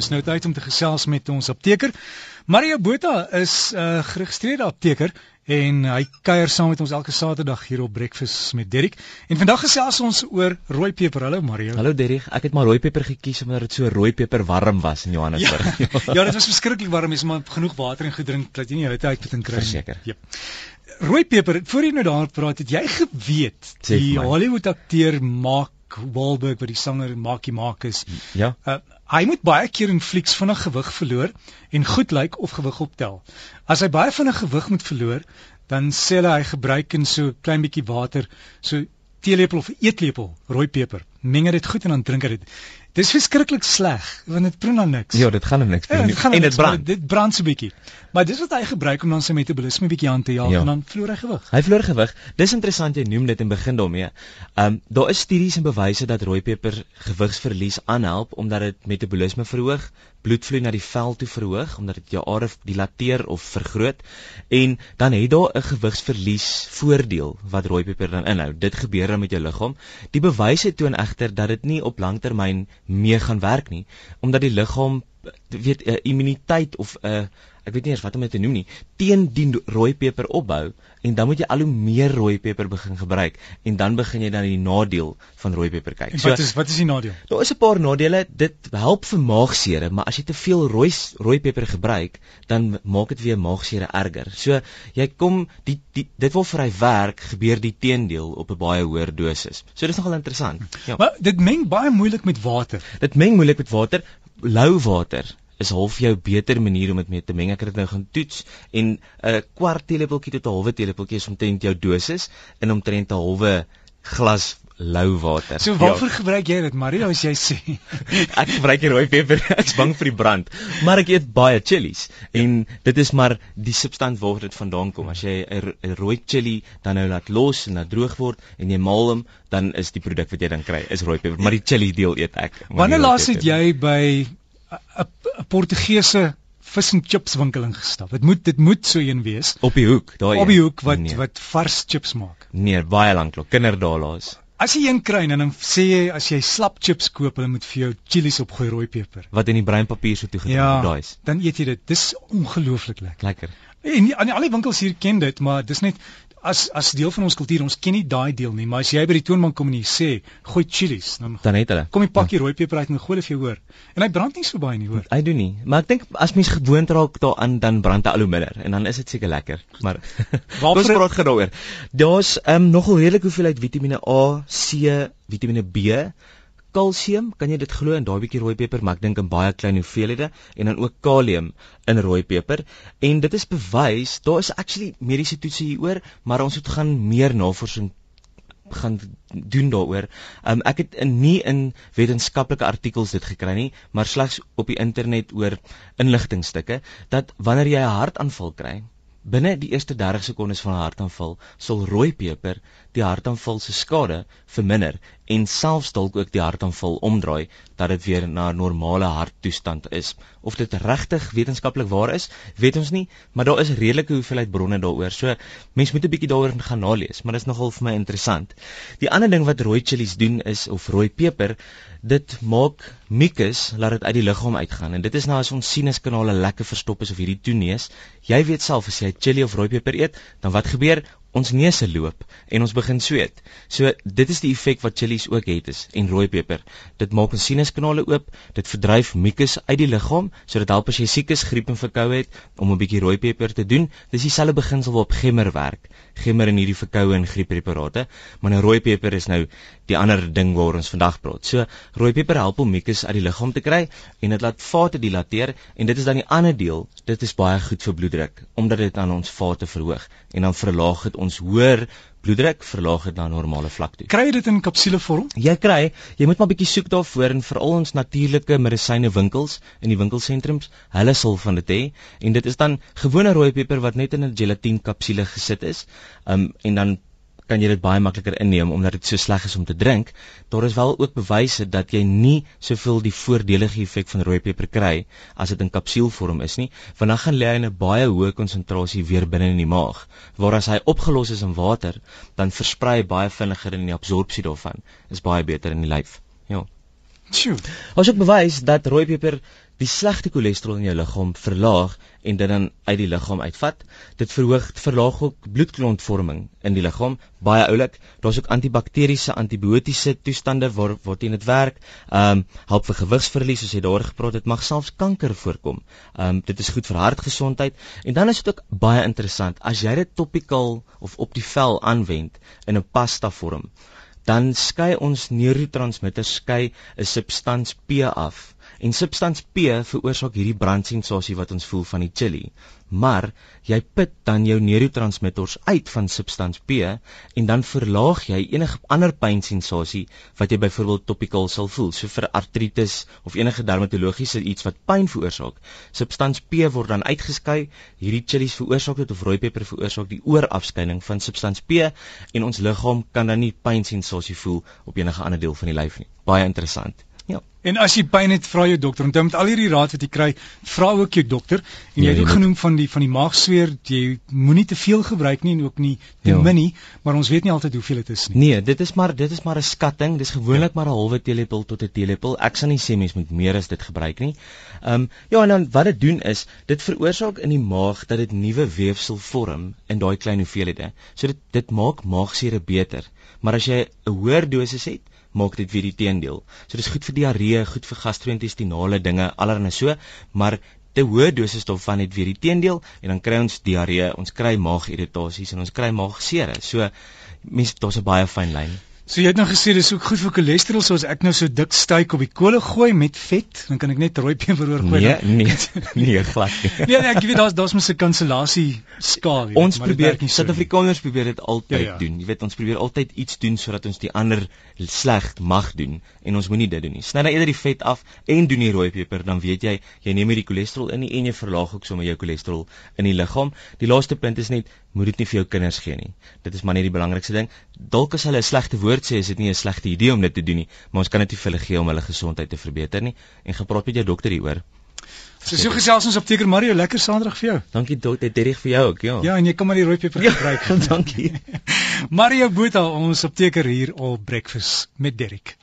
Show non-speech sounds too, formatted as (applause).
Dis nou tyd om te gesels met ons apteker. Mario Botha is 'n uh, geregistreerde apteker en hy kuier saam met ons elke Saterdag hier op Breakfast met Derrick. En vandag gesels ons oor rooi peper. Hallo Mario. Hallo Derrick. Ek het maar rooi peper gekies omdat dit so rooi peper warm was in Johannesburg. Ja, (laughs) ja dit was verskriklik warm. Jy moet genoeg water en gedrink dat jy nie hitte uit moet kry nie. Verseker. Ja. Rooi peper, voor jy nou daar praat, het jy geweet die Hollywood akteur Mark Wahlberg wat die sanger Marky Mark is. Ja. Uh, hy moet baie keer in flieks vinnig gewig verloor en goed lyk of gewig optel. As hy baie vinnig gewig moet verloor, dan sê hulle hy gebruik in so klein bietjie water, so teelepel of eetlepel rooi peper. Meng dit goed en dan drink hy dit. Dis verskriklik sleg want dit proe na niks. Ja, dit gaan niks doen ja, nie. En dit brand. Dit brand so bietjie. Maar dis wat hy gebruik om dan sy metabolisme bietjie aan te jaag ja. en dan verloor hy gewig. Hy verloor gewig. Dis interessant jy noem dit en begin daarmee. Ehm um, daar is studies en bewyse dat rooi peper gewigsverlies aanhelp omdat dit metabolisme verhoog, bloedvloei na die vel toe verhoog omdat dit jou are dilateer of vergroot en dan het daar 'n gewigsverlies voordeel wat rooi peper dan inhou. Dit gebeur dan met jou liggaam. Die bewyse toon egter dat dit nie op langtermyn mee gaan werk nie omdat die liggaam weet immuniteit of 'n uh, ek weet nie eers wat om dit te noem nie teen die rooi peper opbou en dan moet jy al hoe meer rooi peper begin gebruik en dan begin jy dan die nadeel van rooi peper kyk. So, wat is wat is die nadeel? Daar is 'n paar nadele. Dit help vir maagsere, maar as jy te veel rooi rooi peper gebruik, dan maak dit weer maagsere erger. So jy kom die, die dit wil vir hy werk, gebeur die teendeel op 'n baie hoër dosis. So dis nogal interessant. Ja. Maar dit meng baie moeilik met water. Dit meng moeilik met water lou water is half jou beter manier om dit mee te meng. Ek het dit nou gaan toets en 'n uh, kwart teelepeltjie tot 'n halwe teelepeltjie is omtrent jou dosis in omtrent 'n halwe glas lou water. So waarvoor ja. gebruik jy dit, Mario, as jy sê? (laughs) ek gebruik rooi peper. (laughs) Ek's bang vir die brand, maar ek eet baie chillies en dit is maar die substant waar dit vandaan kom. As jy 'n rooi chilli dan nou laat los en dat droog word en jy maal hom, dan is die produk wat jy dan kry is rooi peper, maar die chilli deel eet ek. Wanneer laas het jy by 'n Portugese vis en chips winkel ingestap. Dit moet dit moet so een wees op die hoek, daai op die hoek wat nee. wat vars chips maak. Nee, baie lank lank kinderdalaas. As jy een kry en dan sê jy as jy slap chips koop, hulle moet vir jou chilies opgooi rooi peper. Wat in die breinpapier so toe gedoen ja, daai is. Dan eet jy dit. Dis ongelooflik lekker. Lekker. En aan al die winkels hier ken dit, maar dis net as as deel van ons kultuur. Ons ken nie daai deel nie, maar as jy by die toonbank kom en jy sê, "Gooi chilies," dan dan het hulle. Kom jy pak jy rooi peper uit en gooi dit vir jou hoor. En hy brand nie so baie nie, hoor. Hy doen nie, maar ek dink as mens gewoond raak daaraan, dan brand hy al hoe minder en dan is dit seker lekker. Maar (laughs) ons praat gou daaroor. Daar's ehm um, nogal redelik hoeveelheid Vitamiene A, C, Vitamiene B kalsium, kan jy dit glo in daai bietjie rooi peper, maar ek dink in baie klein hoeveelhede en dan ook kalium in rooi peper. En dit is bewys, daar is actually mediese toetse hieroor, maar ons moet gaan meer navorsing gaan doen daaroor. Um, ek het in nie in wetenskaplike artikels dit gekry nie, maar slegs op die internet oor inligtingstukke dat wanneer jy 'n hartaanval kry, binne die eerste 30 sekondes van 'n hartaanval sal rooi peper die hartaanval se skade verminder en selfs dalk ook die hartaanval omdraai dat dit weer na 'n normale harttoestand is. Of dit regtig wetenskaplik waar is, weet ons nie, maar daar is redelike hoeveelheid bronne daaroor. So mense moet 'n bietjie daaroor gaan nalees, maar dit is nogal vir my interessant. Die ander ding wat rooi chillies doen is of rooi peper, dit maak mucus laat dit uit die liggaam uitgaan en dit is nou as ons sinuskanale lekker verstop is of hierdie toeneus. Jy weet self as jy chili of rooi peper eet, dan wat gebeur? Ons neuse loop en ons begin sweet. So dit is die effek wat chillies ook het is en rooi peper. Dit maak ons sinuskanale oop, dit verdryf mucus uit die liggaam, so dit help as jy siek is, griep en verkoue het om 'n bietjie rooi peper te doen. Dis dieselfde beginsel waarop gemmer werk. Gemmer in hierdie verkoue en grieppreparate, maar nou rooi peper is nou die ander ding waaroor ons vandag praat. So rooi peper help om mucus uit die liggaam te kry en dit laat vate dilateer en dit is dan die ander deel. Dit is baie goed vir bloeddruk omdat dit aan ons vate verhoog en dan verlaag dit ons hoër bloeddruk verlaag dit na normale vlak toe. Kry jy dit in kapsulevorm? Jy kry, jy moet maar bietjie soek daarvoor en veral ons natuurlike medisyne winkels in die winkelsentrums, hulle sal van dit hê en dit is dan gewone rooi peper wat net in 'n gelatine kapsule gesit is. Um en dan kan jy dit baie makliker inneem omdat dit so sleg is om te drink. Daar is wel ook bewyse dat jy nie soveel die voordelige effek van rooi peper kry as dit in kapsuulvorm is nie, want dan gaan lê hy in 'n baie hoë konsentrasie weer binne in die maag. Waar as hy opgelos is in water, dan versprei baie vinniger in die absorpsie daarvan. Is baie beter in die lyf. Ja. Sjoe. Ons het bewys dat rooi peper die slegte cholesterol in jou liggaam verlaag en dit dan uit die liggaam uitvat. Dit verhoog verlaag ook bloedklontvorming in die liggaam, baie oulik. Daar's ook antibakteriese, antibiotiese toestande waar waar dit net werk. Ehm um, help vir gewigsverlies, soos jy daar gepraat het, mag selfs kanker voorkom. Ehm um, dit is goed vir hartgesondheid en dan is dit ook baie interessant as jy dit topical of op die vel aanwend in 'n pasta vorm dan skei ons neurotransmitters skei 'n substans P af En substans P veroorsaak hierdie brandsensasie wat ons voel van die chili. Maar jy put dan jou neurotransmitters uit van substans P en dan verlaag jy enige ander pynsensasie wat jy byvoorbeeld topical sal voel, so vir artritis of enige dermatologiese iets wat pyn veroorsaak. Substans P word dan uitgeskei. Hierdie chilies veroorsaak dit of rooipeper veroorsaak die oorafskeiding van substans P en ons liggaam kan dan nie pynsensasie voel op enige ander deel van die lyf nie. Baie interessant. Ja. En as jy pyn het, vra jou dokter. Onthou met al hierdie raad wat jy kry, vra ook jou dokter. En jy ja, het ook genoem van die van die maagsweer, jy moenie te veel gebruik nie en ook nie te ja. min nie, maar ons weet nie altyd hoeveel dit is nie. Nee, dit is maar dit is maar 'n skatting. Dis gewoonlik ja. maar 'n halwe teelepel tot 'n teelepel. Ek sal nie sê mens moet meer as dit gebruik nie. Ehm um, ja, en dan wat dit doen is, dit veroorsaak in die maag dat dit nuwe weefsel vorm in daai klein hoeveelhede. So dit dit maak maagsure beter. Maar as jy 'n hoër dosis het, maak dit weer die teendeel. So dis goed vir diarree, goed vir gastro-intestinale dinge, allerhande so, maar te hoë doses daarvan het weer die teendeel en dan kry ons diarree, ons kry maagirritasies en ons kry maagseer. So mense, daar's 'n baie fyn lyn. So jy het nou gesê dis ook goed vir cholesterol soos ek nou so dik styk op die kolle gooi met vet, dan kan ek net rooi peper oor gooi. Nee, nee, nee, glad nie. (laughs) nee, nee, ek weet daar's daar's mos 'n kansellasie skaal hier. Ons probeer Suid-Afrikaners so probeer dit altyd ja, ja. doen. Jy weet ons probeer altyd iets doen sodat ons die ander sleg mag doen en ons moenie dit doen nie. Sny dan eerder die vet af en doen die rooi peper, dan weet jy jy neem nie die cholesterol in en jy verlaag ook sommer jou cholesterol in die liggaam. Die laaste punt is net moet dit nie vir jou kinders gee nie. Dit is maar net die belangrikste ding. Dalk as hulle 'n slegte woord sê, is dit nie 'n slegte idee om dit te doen nie, maar ons kan dit nie vir hulle gee om hulle gesondheid te verbeter nie. En gepraat met jou dokter hieroor. So so gesels ons apteker Mario, lekker saandag vir jou. Dankie dokter, reg vir jou ook, ja. Ja, en jy kan maar die rooi peper ja, gebruik. (laughs) dankie. Mario Botha, ons apteker hier op Breakfast met Derek.